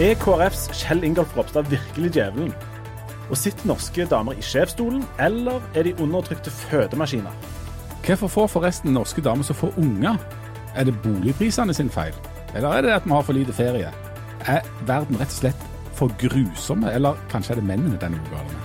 Er KrFs Kjell Ingolf Ropstad virkelig djevelen? Og sitter norske damer i sjefsstolen, eller er de undertrykte fødemaskiner? Hvorfor får forresten norske damer så få unger? Er det boligprisene sin feil? Eller er det at vi har for lite ferie? Er verden rett og slett for grusomme, eller kanskje er det mennene denne er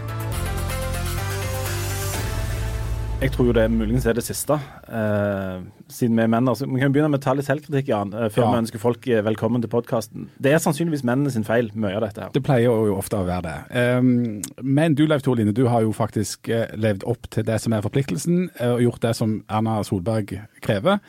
Jeg tror jo det muligens er det siste, eh, siden vi er menn. Altså, vi kan begynne med å ta litt selvkritikk, Jan, eh, før Ja. vi ønsker folk eh, velkommen til podkasten. Det er sannsynligvis mennene sin feil, mye av dette her. Det pleier jo ofte å være det. Um, men du Leif Tore Line, du har jo faktisk eh, levd opp til det som er forpliktelsen, og gjort det som Erna Solberg krever.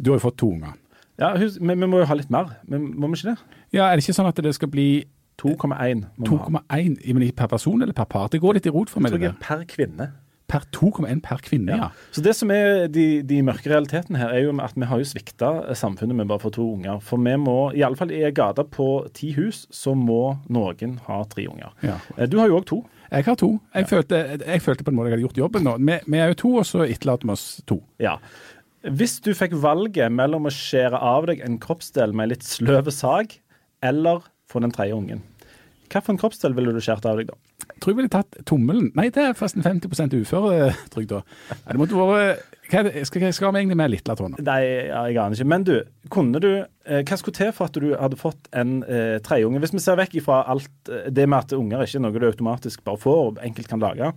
Du har jo fått to unger. Ja, hus, men vi må jo ha litt mer, men må vi ikke det? Ja, Er det ikke sånn at det skal bli 2,1 må vi ha. 2,1 men per person eller per par? Det går litt i rot for meg. Jeg tror jeg er per kvinne. Per 2,1 per kvinne, ja. Så det som er de, de mørke realitetene her, er jo at vi har jo svikta samfunnet med bare for to unger. For vi må, i alle fall i ei gate på ti hus, så må noen ha tre unger. Ja. Eh, Du har jo òg to. Jeg har to. Jeg, følte, jeg følte på en måte jeg hadde gjort jobben nå. Vi, vi er jo to, og så etterlater vi oss to. Ja. Hvis du fikk valget mellom å skjære av deg en kroppsdel med litt sløve sag, eller få den tredje ungen, hvilken kroppsdel ville du skåret av deg da? Tror jeg ville tatt tommelen. Nei, det er forresten 50 uføretrygd da. Det måtte vært Hva er det? Skal, skal vi egentlig med Litlatåna? Nei, jeg aner ikke. Men du, kunne du eh, Hva skulle til for at du hadde fått en eh, tredjeunge? Hvis vi ser vekk ifra alt eh, det med at unger ikke er noe du automatisk bare får og enkelt kan lage.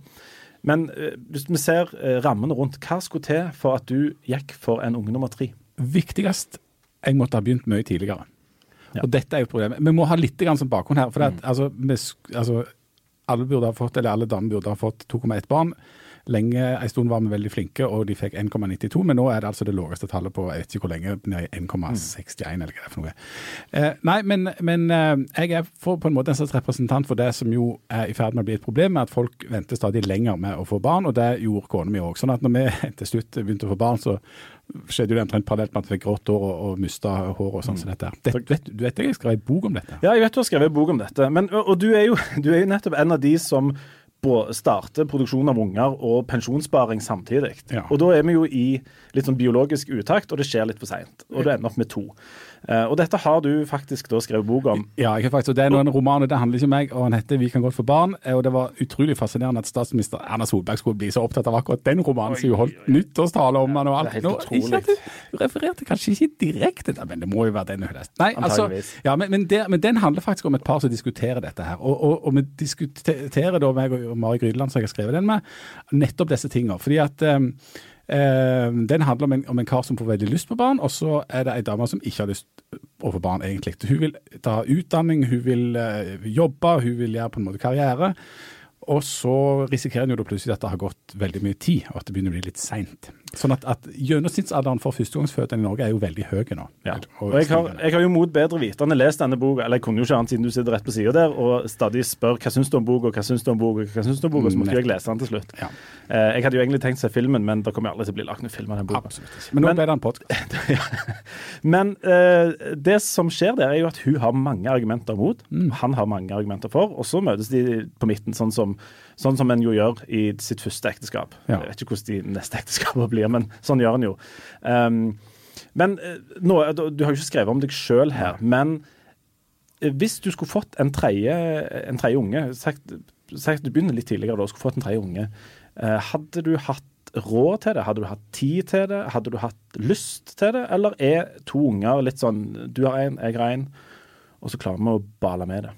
Men eh, hvis vi ser eh, rammene rundt, hva skulle til for at du gikk for en unge nummer tre? Viktigst jeg måtte ha begynt mye tidligere. Ja. Og dette er jo problemet. Vi må ha litt grann som bakgrunn her. for det at, altså, vi, altså, alle burde ha fått, eller alle damer burde ha fått 2,1 barn. Lenge, En stund var vi veldig flinke, og de fikk 1,92, men nå er det altså det laveste tallet på jeg vet ikke hvor lenge, ned i 1,61 eller hva det er for noe. Eh, nei, men, men eh, jeg er for, på en måte en slags representant for det som jo er i ferd med å bli et problem, med at folk venter stadig lenger med å få barn, og det gjorde kona mi òg. Sånn at når vi til slutt begynte å få barn, så skjedde jo det omtrent parallelt med at vi fikk grått hår og, og mista hår og sånn som dette. Det, vet, du vet jeg skrev en bok om dette? Ja, jeg vet du har skrevet en bok om dette, men, og, du, er jo, du er jo nettopp en av de som starter produksjon av unger og pensjonssparing samtidig. Ja. Og da er vi jo i litt sånn biologisk utakt, og det skjer litt for seint. Og du ender opp med to. Eh, og dette har du faktisk da skrevet bok om. Ja, jeg har faktisk, og det er noen og det handler ikke om meg, og han heter 'Vi kan godt få barn'. Og det var utrolig fascinerende at statsminister Erna Solberg skulle bli så opptatt av akkurat den romanen, som jo holdt nyttårstale om han og alt. Nå, ikke at du, refererte kanskje ikke direkte, da, men det må jo være den du har lest. Nei, altså, ja, men, men, det, men den handler faktisk om et par som diskuterer dette her. Og, og, og vi diskuterer da, meg og Mari Grydeland, som jeg har skrevet den med, nettopp disse tingene. Fordi at um, Eh, den handler om en, om en kar som får veldig lyst på barn, og så er det ei dame som ikke har lyst å få barn, egentlig. Hun vil ta utdanning, hun vil eh, jobbe, hun vil gjøre på en måte karriere. Og så risikerer en jo da plutselig at det har gått veldig mye tid, og at det begynner å bli litt seint. Sånn at, at gjennomsnittsalderen for førstegangsfødte i Norge er jo veldig høy nå. Ja. Og jeg har, jeg har jo mot bedre vitende lest denne boka, eller jeg kunne jo ikke annet siden du sitter rett på sida der, og stadig spør hva syns du om boka, hva syns du om boka, hva syns du om boka, så måtte jo jeg lese den til slutt. Ja. Eh, jeg hadde jo egentlig tenkt seg filmen, men det kommer aldri til å bli lagt noen film av den boka. Absolutt ikke. Men nå ble det en podkast. Men eh, det som skjer der, er jo at hun har mange argumenter mot. Mm. Han har mange argumenter for, og så møtes de på midten, sånn som, sånn som en jo gjør i sitt første ekteskap. Ja. Jeg vet ikke hvordan de neste ekteskapene blir, men sånn gjør en jo. Um, men eh, nå, du har jo ikke skrevet om deg sjøl her, men eh, hvis du skulle fått en tredje, en tredje unge sagt, sagt, Du begynner litt tidligere da, skulle fått en tredje unge. eh, hadde du hatt råd til det? Hadde du hatt tid til det? Hadde du hatt lyst til det? Eller er to unger litt sånn Du har en, jeg har en, og så klarer vi å bale med det?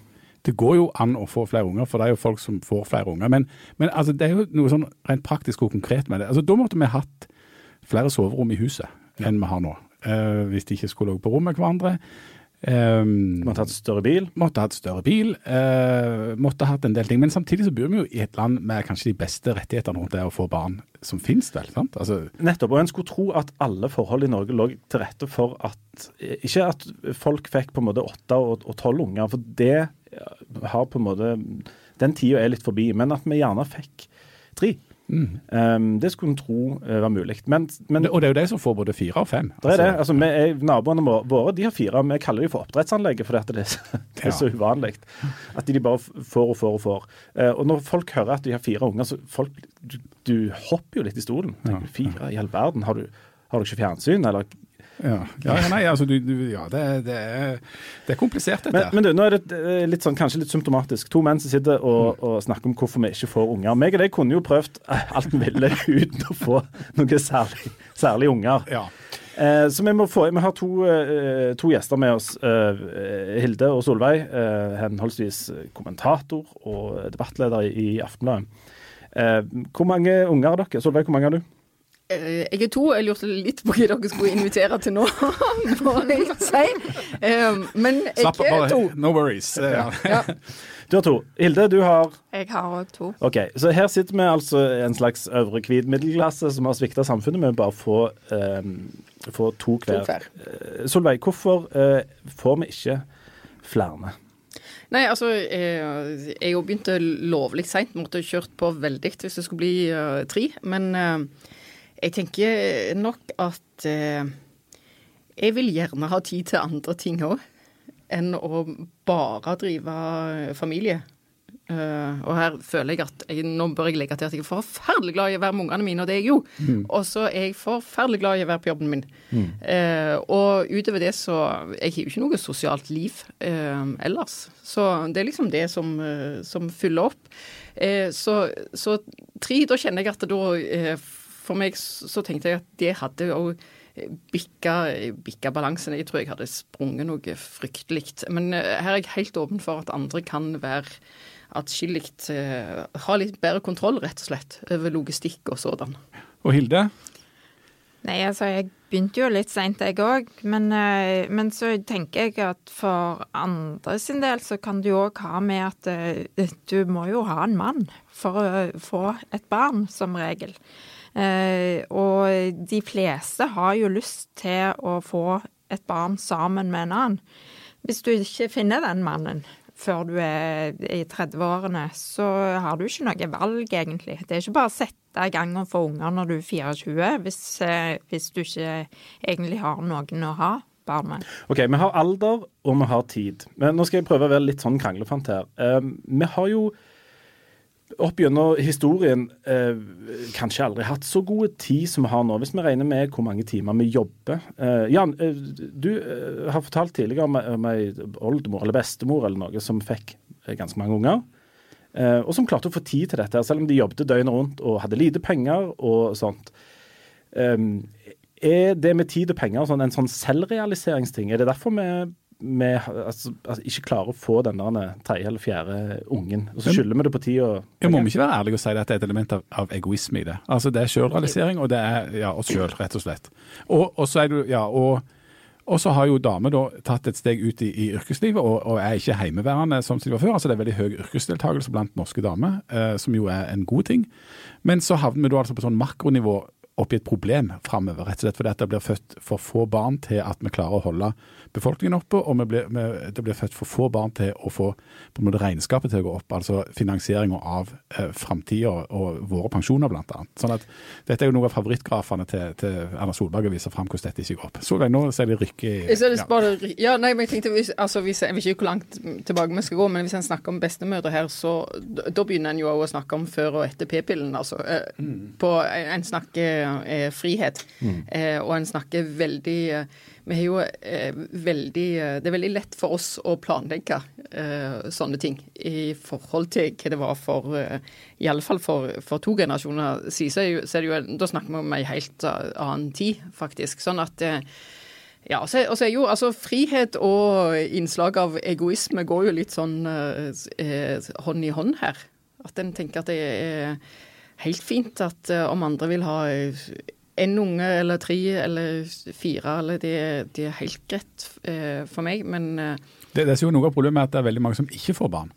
Det går jo an å få flere unger, for det er jo folk som får flere unger. Men, men altså, det er jo noe sånn rent praktisk og konkret med det. Altså, da måtte vi hatt flere soverom i huset enn vi har nå. Uh, hvis de ikke skulle ligget på rom med hverandre. Um, måtte hatt større bil. måtte hatt større bil. Uh, måtte hatt en del ting. Men samtidig så bor vi jo i et land med kanskje de beste rettighetene rundt det å få barn som finnes, vel. sant? Altså, Nettopp. Og en skulle tro at alle forhold i Norge lå til rette for at Ikke at folk fikk på en måte åtte og og tolv unger, for det har på en måte Den tida er litt forbi. Men at vi gjerne fikk tre. Um, det skulle en tro uh, var mulig. Men, men og det er jo de som får både fire og fem. det er det. Altså, vi er, naboene våre de har fire. Vi kaller de for oppdrettsanlegget fordi det er, så- det er Ja. så uvanlig. At de bare får og får og får. Uh, og når folk hører at de har fire unger, så folk, du, du hopper jo litt i stolen. Tenker, Fire i all verden. Har du, har du ikke fjernsyn? Eller Ja, ja nei, altså du, du, ja, det, det, det, er, komplisert, dette. Men, men du, nå er det litt sånn, kanskje litt symptomatisk. To menn som sitter og, og, snakker om hvorfor vi ikke får unger. Meg og deg kunne jo prøvd alt vi ville uten å få noen særlig, særlig unger. Ja. Eh, så vi må få Vi har to, eh, to gjester med oss. Eh, Hilde og Solveig, eh, henholdsvis kommentator og debattleder i, i Aftenbladet. Eh, hvor mange unger har dere? Solveig, hvor mange har du? Eh, jeg er to. Jeg lurte litt på hva dere skulle invitere til nå, må jeg si. Eh, men jeg er to. No worries. Ja. Ja. Du har to. Hilde, du har Jeg har òg to. Ok, Så her sitter vi altså en slags øvre hvit middelklasse som har svikta samfunnet med å bare få, um, få to hver. To hver. Solveig, hvorfor uh, får vi ikke flere? Nei, altså, jeg, jeg begynte lovlig seint. Måtte kjørt på veldig hvis det skulle bli uh, tre. Men uh, jeg tenker nok at eh, jeg vil gjerne ha tid til andre ting òg enn å bare drive familie. Uh, og her føler jeg at jeg, Nå bør jeg legge til at jeg er forferdelig glad i å være med ungene mine, og det er jeg jo. Mm. Og så er jeg forferdelig glad i å være på jobben min. Mm. Uh, og utover det så Jeg har jo ikke noe sosialt liv uh, ellers. Så det er liksom det som, som fyller opp. så, så tre, da kjenner jeg at da for meg så tenkte jeg at det hadde jo bikka, bikka balansen. Jeg tror jeg hadde sprunget noe fryktelig. Men eh, her er jeg helt åpen for at andre kan være atskillig uh, Ha litt bedre kontroll, rett og slett, over logistikk og sådan. Og Hilde? Nei, altså jeg begynte jo litt seint, jeg òg. Men, men, så tenker jeg at for andre sin del så kan du òg ha med at du må jo ha en mann for å få et barn, som regel. Eh, og de fleste har jo lyst til å få et barn sammen med en annen. Hvis du ikke finner den mannen før du er i 30-årene, så har du ikke noe valg, egentlig. Det er ikke bare å sette i gang og få unger når du er 24, hvis, eh, hvis du ikke egentlig har noen å ha barn med. Ok, Vi har alder og vi har tid. Men nå skal jeg prøve å være litt sånn kranglefant her. Um, vi har jo opp gjennom historien eh, kanskje aldri hatt så god tid som vi har nå, hvis vi regner med hvor mange timer vi jobber. Eh, Jan, eh, du eh, har fortalt tidligere om, om ei oldemor eller bestemor eller noe som fikk eh, ganske mange unger. Eh, og som klarte å få tid til dette, selv om de jobbet døgnet rundt og hadde lite penger og sånt. er det med tid og penger sånn, en sånn selvrealiseringsting? Er det derfor vi vi altså, altså, ikke klarer å få den tredje eller fjerde ungen. Og så skylder vi det på tid. Og, ja, må ikke være ærlige og si at det er et element av, av egoisme i det? Altså Det er selvrealisering, og det er ja, oss sjøl, rett og slett. Og, og, så er du, ja, og, og så har jo damer da tatt et steg ut i, i yrkeslivet og, og, er ikke heimeværende som de var før. Altså Det er veldig høy yrkesdeltakelse blant norske damer, eh, som jo er en god ting. Men så havner vi da altså på sånn makronivå opp i et problem framover, rett og slett fordi det blir født for få barn til at vi klarer å holde befolkningen oppe, og blir, det blir født for få barn til å få på en måte regnskapet til å gå opp, altså finansieringa av eh, framtida og våre pensjoner, blant annet. Sånn at Dette er jo noen av favorittgrafene til, til Erna Solberg å vise fram hvordan dette ikke går opp. Solveig, nå ser vi rykke i ja. ja, nei, men jeg tenkte, hvis, altså, hvis, Jeg vet ikke hvor langt tilbake vi skal gå, men hvis en snakker om bestemødre her, så da begynner en jo å snakke om før og etter p-pillen. altså. Eh, mm. På, en snakker eh, frihet, mm. eh, og en snakker veldig eh, vi har jo eh, veldig eh, Det er veldig lett for oss å planlegge eh, sånne ting i forhold til hva det var for eh, I alle fall for, for to generasjoner siden. Så, er det jo, da snakker vi om ei helt annen tid, faktisk. Sånn at ja, og så er jo altså frihet og innslag av egoisme går jo litt sånn eh, hånd i hånd her. At en tenker at det er helt fint at eh, om andre vil ha en unge eller tre eller fire, eller det, det er helt greit eh, for meg, men eh, det, det, er jo noe av problemet med at det er veldig mange som ikke får barn.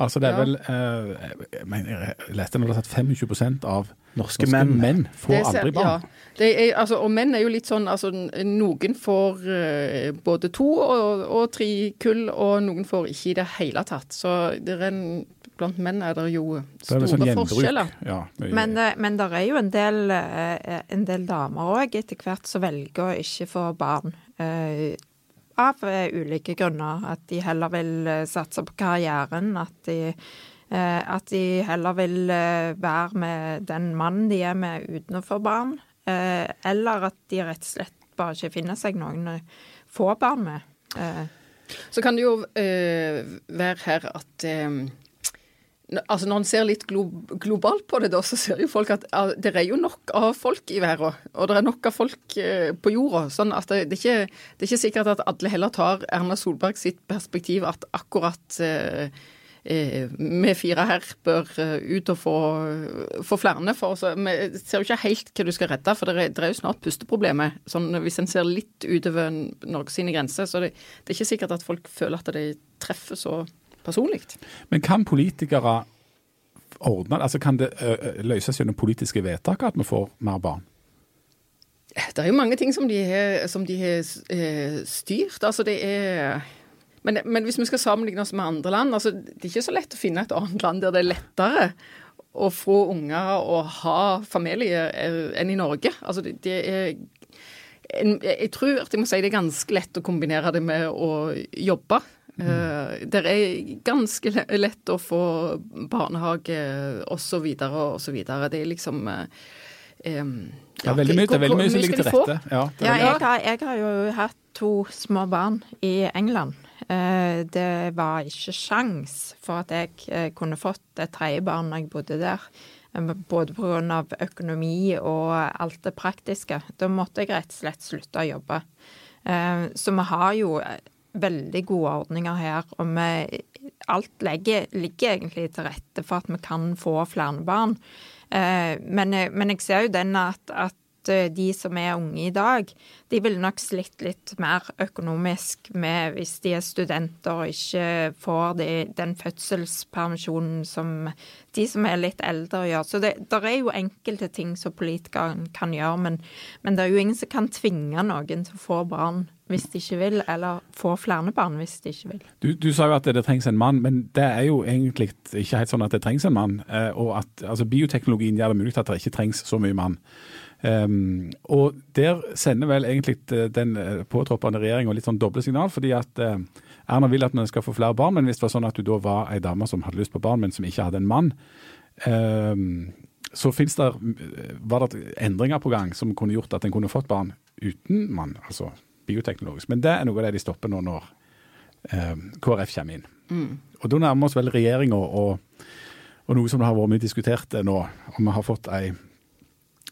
Altså det er ja. vel eh, Jeg, mener, jeg leste at 25 av norske, norske menn, menn, får er, aldri barn. Ja. Er, altså, og menn er jo litt sånn altså Noen får uh, både to og, og, tre kull, og noen får ikke i det hele tatt. Så det er en blant menn er det jo store det sånn forskjeller. Ja, men, eh, men det er jo en del, eh, en del damer òg etter hvert som velger å ikke få barn. Eh, av ulike grunner. At de heller vil satse på karrieren. At de, at de heller vil være med den mannen de er med uten å få barn. Eller at de rett og slett bare ikke finner seg noen å få barn med. Eh, Så kan det jo eh, være her at eh, Altså Når en ser litt glo globalt på det, da, så ser jo folk at ah, det er jo nok av folk i verden. Og det er nok av folk eh, på jorda. sånn at det, det, er ikke, det er ikke sikkert at alle heller tar Erna Solberg sitt perspektiv at akkurat eh, eh, vi fire her bør ut og få, få flere. For oss. Vi ser jo ikke helt hva du skal redde, for det er, det er jo snart pusteproblemet. Sånn, hvis en ser litt utover Norge sine grenser, så det, det er ikke sikkert at folk føler at de treffer så personlig. Men kan politikere ordne? Altså kan det ø, ø, løses gjennom politiske vedtak at vi får mer barn? Det er jo mange ting som de har, som de har eh, styrt. Altså det er men, men hvis vi skal sammenligne oss med andre land, altså det er ikke så lett å finne et annet land der det er lettere å få unger og ha familie eh, enn i Norge. Altså det, det er en, Jeg tror at jeg må si det er ganske lett å kombinere det med å jobbe. Eh, det er ganske lett å få barnehage osv. osv. Det er liksom eh, ja, Det er veldig mye, er veldig mye som ligger til rette. Ja, Ja, jeg har, jeg har jo hatt to små barn i England. Eh, Det var ikke sjans for at jeg eh, kunne fått et tredje barn når jeg bodde der. Både pga. økonomi og alt det praktiske. Da måtte jeg rett og slett slutte å jobbe. Eh, Så vi har jo veldig gode ordninger her, og vi, alt legger, ligger egentlig til rette for at vi kan få flere barn. Eh, Men, jeg- men jeg ser jo den at, at eh, de som er unge i dag, de ville nok slitt litt mer økonomisk med hvis de er studenter og ikke får de, den fødselspermisjonen som de som er litt eldre gjør. Så det er jo enkelte ting som politikerne kan gjøre, men, men det er jo ingen som kan tvinge noen til å få barn hvis de ikke vil, eller få flere barn hvis de ikke vil. Du, du sa jo at det trengs en mann, men det er jo egentlig ikke helt sånn at det trengs en mann. eh, Og at altså, bioteknologien gjør det mulig at det ikke trengs så mye mann. Um, og der sender vel egentlig eh, den eh, påtroppende regjeringa litt sånn doble signal, fordi at eh, Erna vil at vi skal få flere barn, men hvis det var sånn at du da var ei dame som hadde lyst på barn, men som ikke hadde en mann, um, så det, var det endringer på gang som kunne gjort at en kunne fått barn uten mann, altså bioteknologisk. Men det er noe av det de stopper nå når eh, KrF kommer inn. Og da nærmer oss vel regjeringa og, og noe som det har vært mye diskutert eh, nå, om vi har fått ei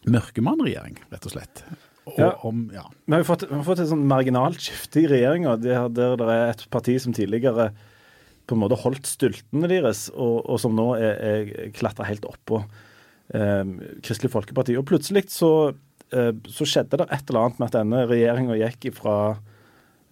mørkemannregjering, rett og slett. Og Ja. om, ja. Vi har fått, vi har fått et sånn marginalt skifte i regjeringa, der, der det er et parti som tidligere på en måte holdt styltene deres, og, og som nå er, er klatra helt oppå eh, Kristelig Folkeparti. Og plutselig så, så skjedde det et eller annet med at denne regjeringa gikk ifra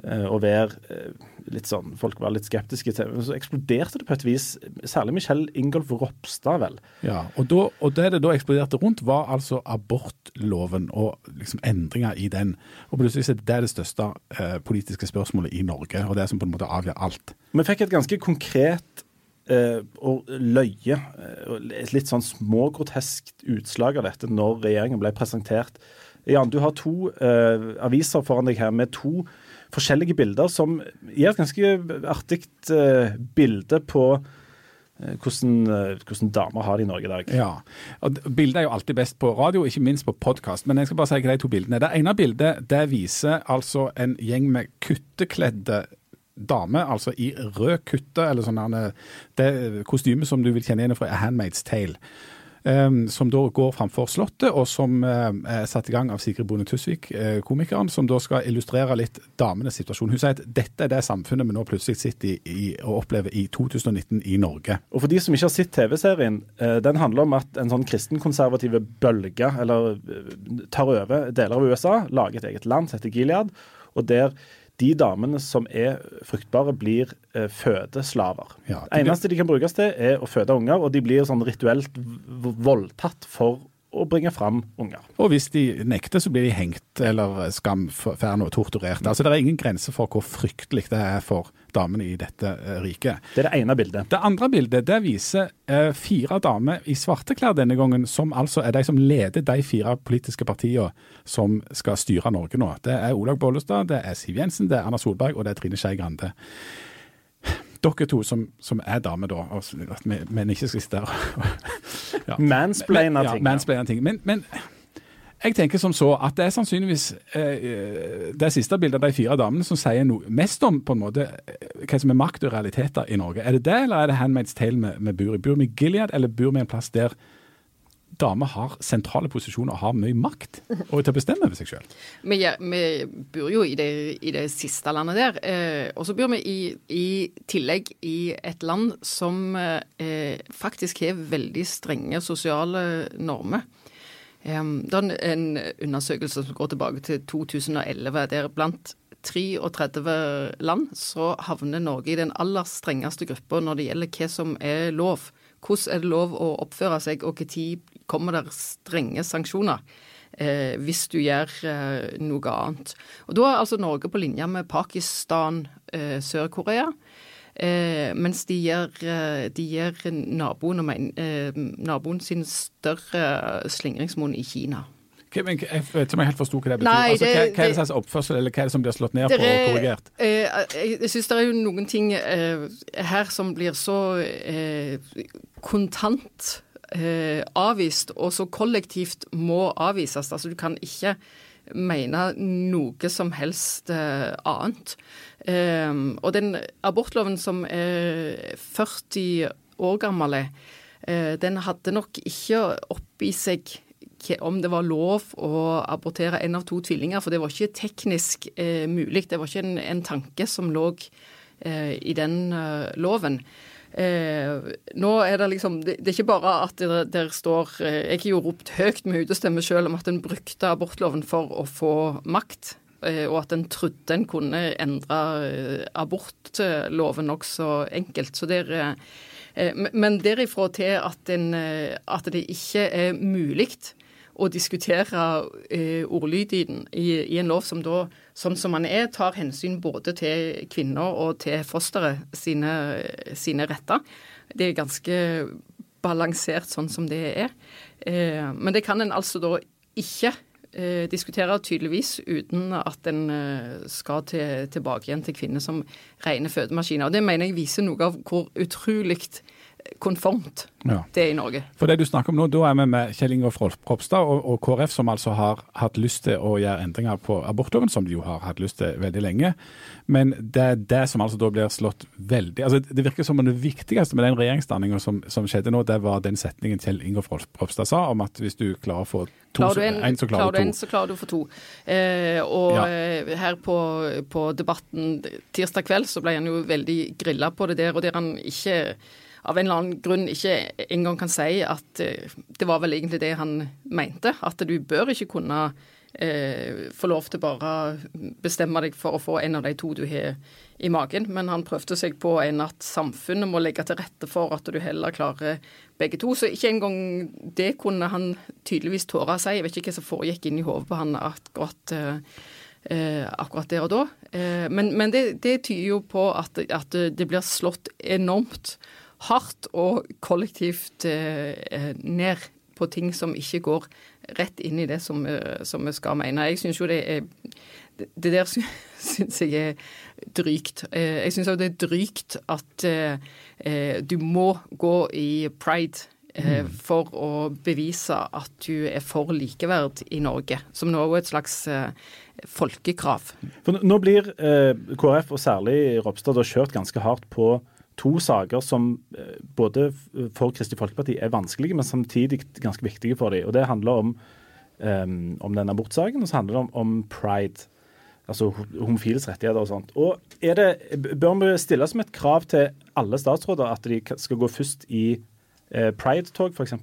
eh, å være eh, litt sånn Folk var litt skeptiske til Så eksploderte det på et vis. Særlig Michelle Ingolf Ropstad, vel. ja. Og, da, og det det da eksploderte rundt, var altså abortloven og liksom endringer i den. Og plutselig er det det største eh, politiske spørsmålet i Norge, og det som på en måte avgjør alt. Vi fikk et ganske konkret eh, og løye, eh, et litt sånn smågroteskt utslag av dette når regjeringen ble presentert. Jan, du har to eh, aviser foran deg her med to forskjellige bilder som gir et ganske artig eh, bilde på eh, hvordan, eh, hvordan damer har det i Norge i dag. Ja, og Bildet er jo alltid best på radio, ikke minst på podkast. Men jeg skal bare si hva de to bildene Det ene bildet det viser altså en gjeng med kuttekledde damer, altså i rød kutte, eller sånn det kostyme som du vil kjenne igjen fra A Handmaid's Tale. Um, som da går framfor Slottet, og som uh, er satt i gang av Sigrid Bonde Tusvik, uh, komikeren, som da skal illustrere litt damenes situasjon. Hun sier at dette er det samfunnet vi nå plutselig sitter i, i og opplever i 2019 i Norge. Og for de som ikke har sett TV-serien, uh, den handler om at en sånn kristenkonservative bølge, eller tar over deler av USA, lager et eget land som heter Gilead, og der de damene som er fruktbare, blir eh, fødeslaver. Ja, det eneste de kan brukes til, er å føde unger, og de blir sånn rituelt voldtatt for å bringe fram unger. Og hvis de nekter, så blir de hengt eller skamferne og torturert. Altså Det er ingen grense for hvor fryktelig det er for damene i dette eh, riket. Det er det ene bildet. Det andre bildet det viser eh, fire damer i svarte klær denne gangen, som altså er de som leder de fire politiske partiene som skal styre Norge nå. Det er Olaug Bollestad, det er Siv Jensen, det er Erna Solberg og det er Trine Skei Grande. Dere to som, som er damer, da, og, men ikke skal sitte og ja. Mansplainer ting. Ja, mansplainer ting. Men, men Jeg tenker som så at det er sannsynligvis eh, det siste bildet av de fire damene som sier noe mest om på en måte eh, hva som er makt og realiteter i Norge. Er det det, eller er det Handmaid's Tale vi bor i? Bor vi i Gilead, eller bor vi en plass der damer har sentrale posisjoner og har mye makt og til å bestemme over seg sjøl? Vi, vi, bor jo i det, i det siste landet der. Eh, og så bor vi i, i, tillegg i et land som eh, faktisk har veldig strenge sosiale normer. Det er en undersøkelse som går tilbake til 2011, der blant 33 land så havner Norge i den aller strengeste gruppa når det gjelder hva som er lov. Hvordan er det lov å oppføre seg, og når kommer det strenge sanksjoner eh, hvis du gjør eh, noe annet. Og Da er altså Norge på linje med Pakistan, eh, Sør-Korea. Eh, mens de gir, eh, de gir naboen, eh, naboen, sin større slingringsmonn i Kina. Jeg vet ikke om jeg helt forsto hva det betyr. Nei, altså, det, hva, hva, er det slags oppførsel, eller hva er det som blir slått ned på og korrigert? Eh, jeg syns det er jo noen ting her som blir så eh, avvist, og så kollektivt må avvises. Altså, du kan ikke mene noe som helst annet. Eh, og den abortloven som er 40 år gammel, uh, den hadde nok ikke oppi seg om det var lov å abortere en av to tvillinger, for det var ikke teknisk uh, mulig. Det var ikke en, en tanke som lå uh, i den loven. Nå er det liksom Det, det er ikke bare at der står Jeg har jo ropt høyt med utestemme selv om at en brukte abortloven for å få makt. Eh, og at en trodde en kunne endre eh, abortloven nokså enkelt. Så der, eh, men derifra til at, en, at det ikke er mulig å diskutere ordlyden i, i, en lov som da, sånn som man er, tar hensyn både til kvinner og til fosteret sine, sine retter. Det er ganske balansert sånn som det er. Men det kan en altså da ikke eh, diskutere tydeligvis uten at en eh, skal til, tilbake igjen til kvinner som rene fødemaskiner. Og Det mener jeg viser noe av hvor utrolig konformt ja. det er i Norge. For det du snakker om nå, Da er vi med Kjell Ingolf Ropstad og, og, KrF, som altså har hatt lyst til å gjøre endringer på abortloven, som de jo har hatt lyst til veldig lenge. Men det er det som altså da blir slått veldig altså Det virker som om det viktigste med den regjeringsdanninga som, som, skjedde nå, det var den setningen Kjell Ingolf Ropstad sa om at hvis du klarer å få Klarer du en, en, så klarer, klarer du to. En, så klarer du å få to. Eh, og ja. Eh, her på, på, Debatten tirsdag kveld så ble han jo veldig grilla på det der, og der han ikke av en eller annen grunn ikke engang kan si at eh, det var vel egentlig det han mente. At du bør ikke kunne eh, få lov til bare bestemme deg for å få en av de to du har i magen. Men han prøvde seg på en at samfunnet må legge til rette for at du heller klarer begge to. Så ikke engang det kunne han tydeligvis tåre å si. Jeg vet ikke hva som foregikk inni hodet på han akkurat, eh, akkurat der og da. Eh, men, men det, det, tyder jo på at, at, det blir slått enormt hardt og kollektivt eh, ned på ting som ikke går rett inn i det som, som vi skal mene. Jeg syns jo det er det der syns jeg er drygt. Eh, jeg syns òg det er drygt at eh, du må gå i pride eh, mm. for å bevise at du er for likeverd i Norge, som nå er et slags folkekrav. For nå blir KrF, og særlig Ropstad, kjørt ganske hardt på to saker som både for Kristelig Folkeparti er vanskelige, men samtidig ganske viktige for dem. Og Det handler om, um, om den abortsaken, og så handler det om, om pride altså homofiles rettigheter og sånt. Og det, Bør vi stille som et krav til alle statsråder at de skal gå først i uh, pride-tog, f.eks.?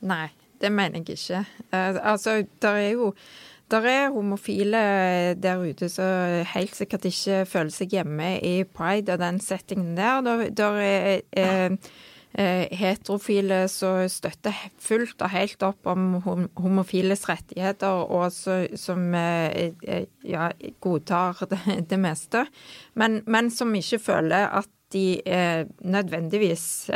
Nei, det mener jeg ikke. Uh, altså, der er jo der er homofile der ute som helt sikkert ikke føler seg hjemme i pride og den settingen der. Der, der er, er Eh, heterofile som støtter fullt og helt opp om homofiles rettigheter, og så, som eh, eh, ja, godtar det, det meste, men, men, som ikke føler at de nødvendigvis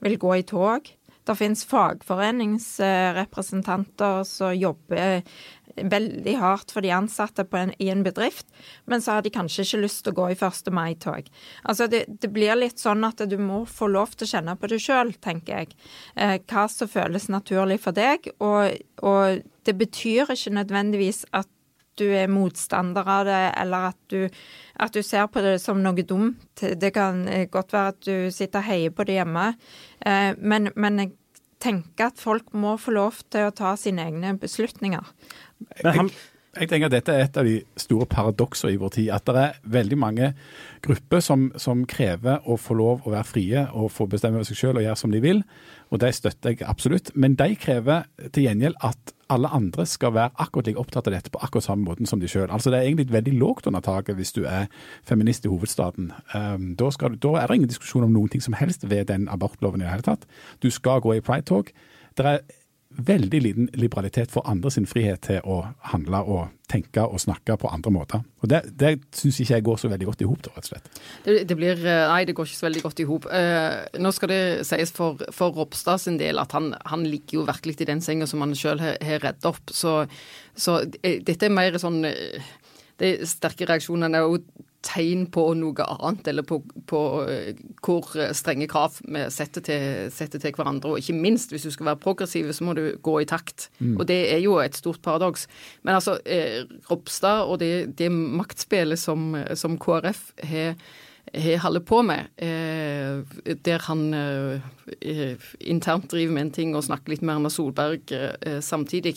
vil gå i tog. Det finnes fagforeningsrepresentanter som jobber veldig hardt for de ansatte en, i en bedrift, men så har de kanskje ikke lyst til å gå i 1. mai-tog. Altså det, det, blir litt sånn at du må få lov til å kjenne på det sjøl, tenker jeg. Eh, hva som føles naturlig for deg. Og, og, det betyr ikke nødvendigvis at du er motstander av det, eller at du, at du, ser på det som noe dumt. Det kan godt være at du sitter og heier på det hjemme, eh, men, men jeg tenker at folk må få lov til å ta sine egne beslutninger. Han, jeg tenker at Dette er et av de store paradoksene i vår tid. At det er veldig mange grupper som, som, krever å få lov å være frie og få bestemme over seg selv og gjøre som de vil. Og Det støtter jeg absolutt. Men de krever til gjengjeld at alle andre skal være akkurat like opptatt av dette på akkurat samme måten som de selv. Altså Det er egentlig veldig lågt under taket hvis du er feminist i hovedstaden. Um, da, du, da, er det ingen diskusjon om noen ting som helst ved den abortloven i det hele tatt. Du skal gå i pride-tog. Det er veldig liten liberalitet for andre sin frihet til å handle og tenke og snakke på andre måter. Og Det, det syns ikke jeg går så veldig godt i hop, rett og slett. Det, det, blir, eh, nei, det går ikke så veldig godt i hop. Eh, nå skal det sies for, for Ropstad sin del at han, han, ligger jo virkelig i den senga som han sjøl har, reddet redd opp. Så, så, eh, dette er mer sånn eh, De sterke reaksjonene er jo tegn på noe annet, eller på, på uh, hvor strenge krav vi setter til, setter til, hverandre. Og ikke minst, hvis du skal være progressiv, så må du gå i takt. Mm. Og det er jo et stort paradoks. Men altså, eh, Ropstad og det, det maktspillet som, som KrF har har holdt på med, eh, der han eh, internt driver med en ting og snakker litt med Erna Solberg eh, samtidig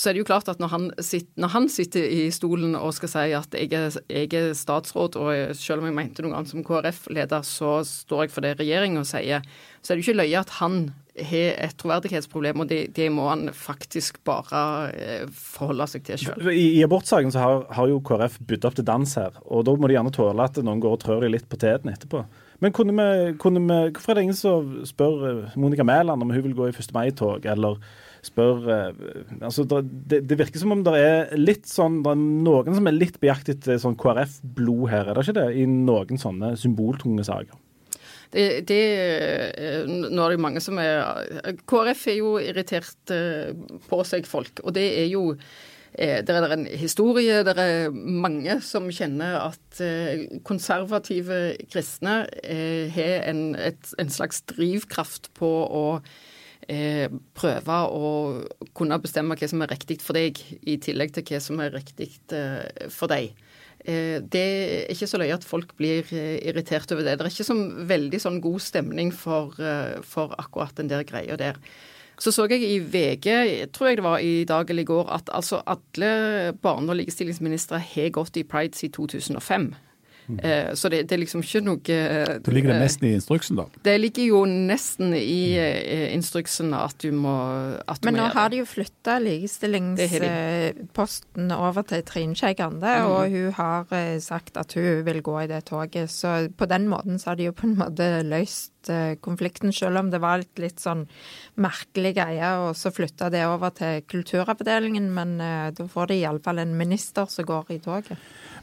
så er det jo klart at når han, sitter, når han sitter i stolen og skal si at jeg er, jeg er statsråd, og selv om jeg mente noe annet som KrF-leder, så står jeg for det regjeringa sier, så er det jo ikke løye at han har et troverdighetsproblem, og det, det, må han faktisk bare eh, forholde seg til sjøl. I, I, abortsaken så har, har, jo KrF bydd opp til dans her, og da må de gjerne tåle at noen går og trør dem litt på teten etterpå. Men kunne vi, kunne vi, hvorfor er det ingen som spør eh, Monica Mæland om hun vil gå i 1. mai-tog, eller spør eh, altså, det, det, virker som om det er litt sånn Det er noen som er litt på jakt sånn KrF-blod her, er det ikke det? I noen sånne symboltunge saker. Det, det, eh, nå er det mange som er KrF er jo irritert eh, på seg folk. Og det er jo det er en historie, det er mange som kjenner at konservative kristne har en, et, en slags drivkraft på å eh, prøve å kunne bestemme hva som er riktig for deg, i tillegg til hva som er riktig eh, for deg. Eh, det er ikke så løye at folk blir irritert over det. Det er ikke så veldig sånn god stemning for, for akkurat den der greia der. Så så jeg i VG, tror jeg det var i dag eller i går, at altså alle barne- og likestillingsministre har gått i pride siden 2005. Eh, så det, det, er liksom ikke noe eh, Da ligger det nesten i instruksen, da? Det ligger jo nesten i eh, instruksen at du må at du Men nå har de jo flytta likestillingsposten over til Trine Skei Grande, mm. og hun har sagt at hun vil gå i det toget. Så på den måten så har de jo på en måte løst konflikten, selv om det var litt, litt sånn merkelig greie og så flytta det over til kulturavdelingen. Men da får de iallfall en minister som går i toget.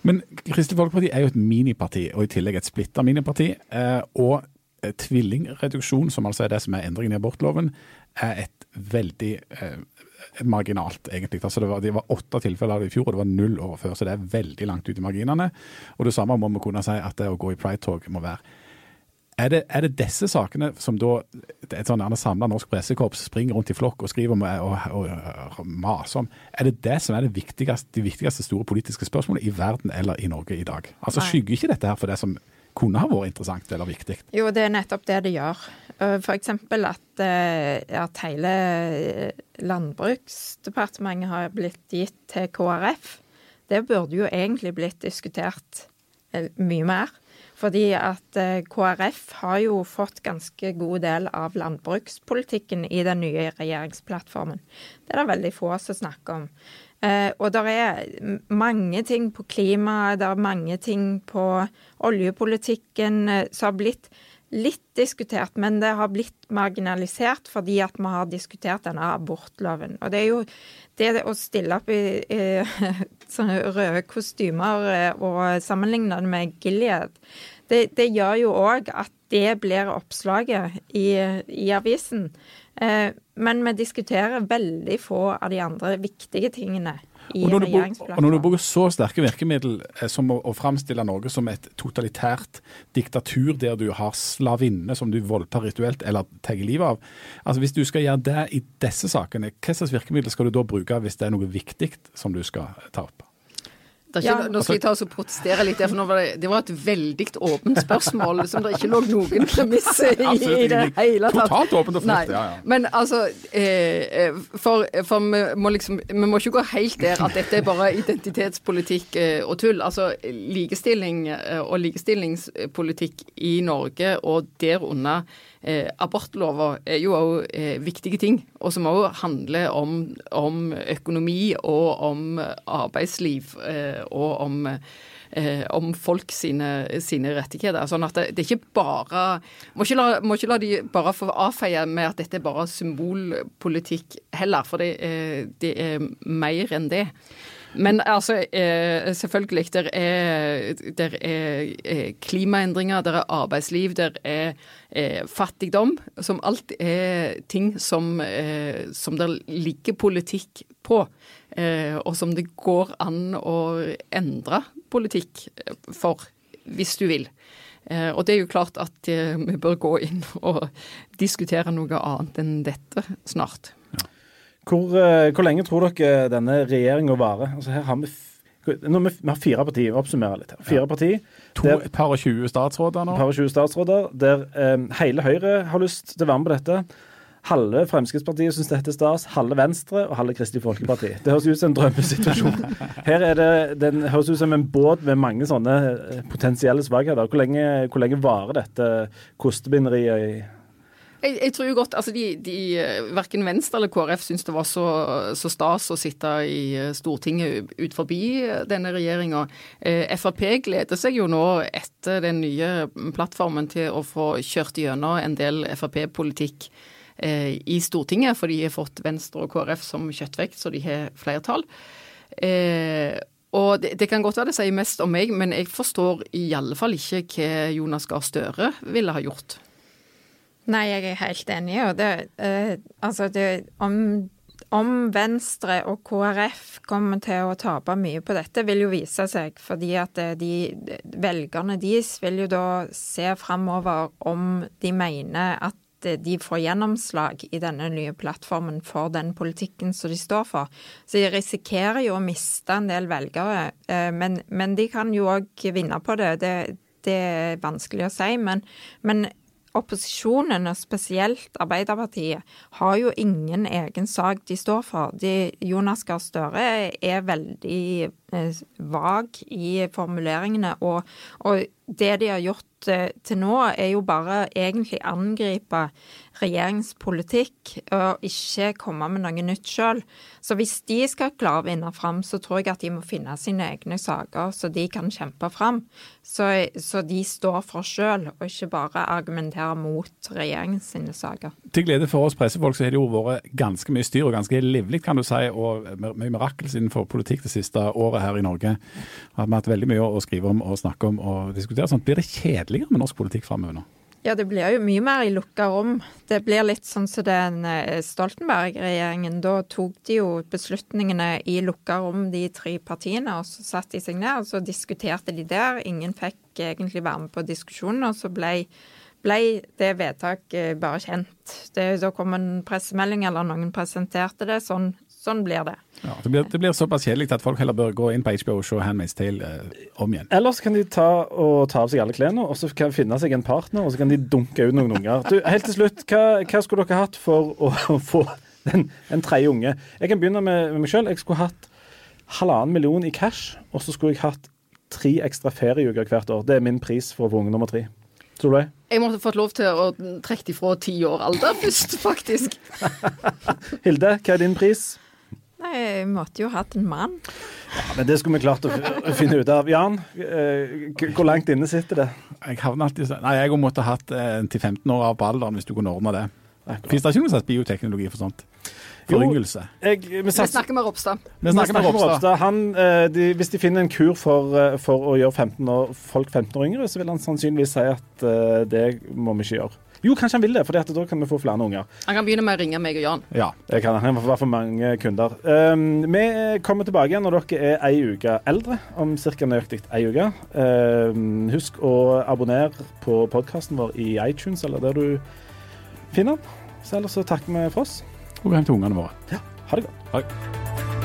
Men Kristelig Folkeparti er jo et miniparti, og i tillegg et splitta miniparti. Eh, og eh, tvillingreduksjon, som altså er det som er endringen i abortloven, er et veldig eh, marginalt, egentlig. Altså det, var, det var åtte tilfeller i fjor, og det var null året før. Så det er veldig langt ut i marginene. Og det samme må vi kunne si at det å gå i pride-tog må være. Er det, er det, disse sakene som da et sånn samla norsk pressekorps springer rundt i flokk og skriver om og, og, og, maser om, er det det som er det viktigste, de viktigste store politiske spørsmålene i verden eller i Norge i dag? Altså Nei. Skygger ikke dette her for det som kunne ha vært interessant eller viktig? Jo, det er nettopp det det gjør. F.eks. At, eh, at hele Landbruksdepartementet har blitt gitt til KrF. Det burde jo egentlig blitt diskutert eh, mye mer. Fordi at eh, KrF har jo fått ganske god del av landbrukspolitikken i den nye regjeringsplattformen. Det er det veldig få som snakker om. Eh, og det er mange ting på klima, det er mange ting på oljepolitikken eh, som har blitt litt diskutert, men det har blitt marginalisert fordi at vi har diskutert denne abortloven. Og det er jo det å stille opp i, i sånne røde kostymer eh, og sammenligne det med Gilead, det, det gjør jo òg at det blir oppslaget i, i avisen. Eh, men vi diskuterer veldig få av de andre viktige tingene. I Og du, og når du bruker så sterke virkemiddel eh, som å, å framstille Norge som et totalitært diktatur der du har slavinner som du voldtar rituelt eller tar livet av altså Hvis du skal gjøre det i disse sakene, hva slags virkemiddel skal du da bruke hvis det er noe viktig som du skal ta opp? Det ikke, Ja. nå skal jeg ta oss og protestere litt, der, for nå var det, det var et veldig åpent spørsmål som det ikke lå noen premisser i, i det hele tatt. Totalt åpent og fritt, ja, ja. Men altså, eh, eh, for, for vi, må liksom, vi må ikke gå helt der at dette er bare identitetspolitikk eh, og tull. Altså, likestilling eh, og likestillingspolitikk i Norge og derunder eh, abortlover er jo òg eh, viktige ting, og som òg handler om, om økonomi og om arbeidsliv eh, og om eh, om folk sine, sine rettigheter. Sånn at det, det er ikke bare må ikke, la, må ikke la de bare få avfeie med at dette er bare symbolpolitikk heller, for det, er- det er mer enn det. Men altså, eh, selvfølgelig, der er, der er eh, klimaendringer, der er arbeidsliv, der er eh, fattigdom. Som alt er ting som, eh, som det ligger politikk på. Eh, og som det går an å endre politikk for, hvis du vil. Eh, og det er jo klart at eh, vi bør gå inn og diskutere noe annet enn dette snart. Hvor, eh, hvor lenge tror dere denne regjeringa varer? Altså her har vi, nå, vi, vi har fire partier, vi oppsummerer litt her. Fire partier, To, Der- et par og 20 statsråder nå. par og 20 statsråder, der eh, hele Høyre har lyst til å være med på dette. Halve Fremskrittspartiet syns dette er stas, halve Venstre og halve Kristelig Folkeparti. Det høres ut som en drømmesituasjon. Her er det, Den høres ut som en båt med mange sånne eh, potensielle svakheter. Hvor lenge, hvor lenge varer dette kostebinderiet? i Jeg, jeg tror jo godt altså de, de eh, Verken Venstre eller KrF syns det var så, så stas å sitte i eh, Stortinget ut forbi denne regjeringa. Eh, Frp gleder seg jo nå etter den nye plattformen til å få kjørt gjennom en del Frp-politikk eh, i Stortinget, for de har fått Venstre og KrF som kjøttvekt, så de har flertall. Eh, og det, det kan godt være det sier mest om meg, men jeg forstår i alle fall ikke hva Jonas Gahr Støre ville ha gjort. Nei, jeg er helt enig. Og det, eh, altså det, om, om Venstre og KrF kommer til å tape mye på dette, vil jo vise seg. Fordi at eh, de, velgerne deres vil jo da se framover om de mener at eh, de får gjennomslag i denne nye plattformen for den politikken som de står for. Så de risikerer jo å miste en del velgere, eh, men, men de kan jo òg vinne på det. det. Det er vanskelig å si, men, men opposisjonen, og spesielt Arbeiderpartiet, har jo ingen egen sak de står for. De, Jonas Gahr Støre er veldig vag i formuleringene, og, og det de har gjort eh, til nå, er jo bare egentlig angripe regjeringspolitikk og ikke komme med noe nytt sjøl. Så hvis de skal klare å vinne fram, så tror jeg at de må finne sine egne saker så de kan kjempe fram. Så, så de står for sjøl, og ikke bare argumenterer mot regjeringens saker. Til glede for oss pressefolk så har det jo vært ganske mye styr og ganske livlig, kan du si, og mye mirakels innenfor politikk det siste året her i Norge. Vi har hatt veldig mye å skrive om og snakke om og diskutere. Sånn. Blir det kjedeligere med norsk politikk framover nå? Ja, det blir jo mye mer i lukka rom. Det blir litt sånn som den eh, Stoltenberg-regjeringen. Da tok de jo beslutningene i lukka rom, de tre partiene, og så satte de seg ned og så diskuterte de der. Ingen fikk egentlig være med på diskusjonen, og så ble, ble det vedtaket bare kjent. Det, da kom en pressemelding, eller noen presenterte det. Sånn, sånn blir det. Ja, det, blir, det blir såpass kjedelig at folk heller bør gå inn på HBO og se Handmaid's Tale eh, om igjen. Ellers kan de ta, og ta av seg alle klærne, og så kan de finne seg en partner, og så kan de dunke ut noen unger. Du, helt til slutt, hva, hva skulle dere hatt for å, få en, en tredje unge? Jeg kan begynne med, med meg sjøl. Jeg skulle hatt halvannen million i cash, og så skulle jeg hatt tre ekstra ferieuker hvert år. Det er min pris for å få unge nummer tre. Tror du det? Jeg måtte fått lov til å trekke ifra ti år alder først, faktisk. Hilde, hva er din pris? Nei, vi måtte jo hatt en mann. Men det skulle vi klart å finne ut av. Jan, eh, hvor langt inne sitter det? Jeg havner alltid sånn Nei, jeg måtte hatt eh, en til 15 år av på alderen hvis du kunne ordne det. Fins det ikke noe slags bioteknologi for sånt? Foryngelse. Jeg, vi, Vi snakker med Ropstad. Vi snakker med Ropstad. Han, eh, de, hvis de finner en kur for, for å gjøre 15 år, folk 15 år yngre, så vil han sannsynligvis si at det må vi ikke gjøre. Jo, kanskje han vil det, for da kan vi få flere unger. Han kan begynne med å ringe meg og Jan. Ja. Det kan han. Han får for mange kunder. Um, vi kommer tilbake igjen når dere er ei uke eldre, om ca. nøyaktig ei uke. Um, husk å abonnere på podkasten vår i iTunes, eller der du finner den. Så ellers så takker vi for oss. Og hjem til ungene våre. Ha det godt. Ha det.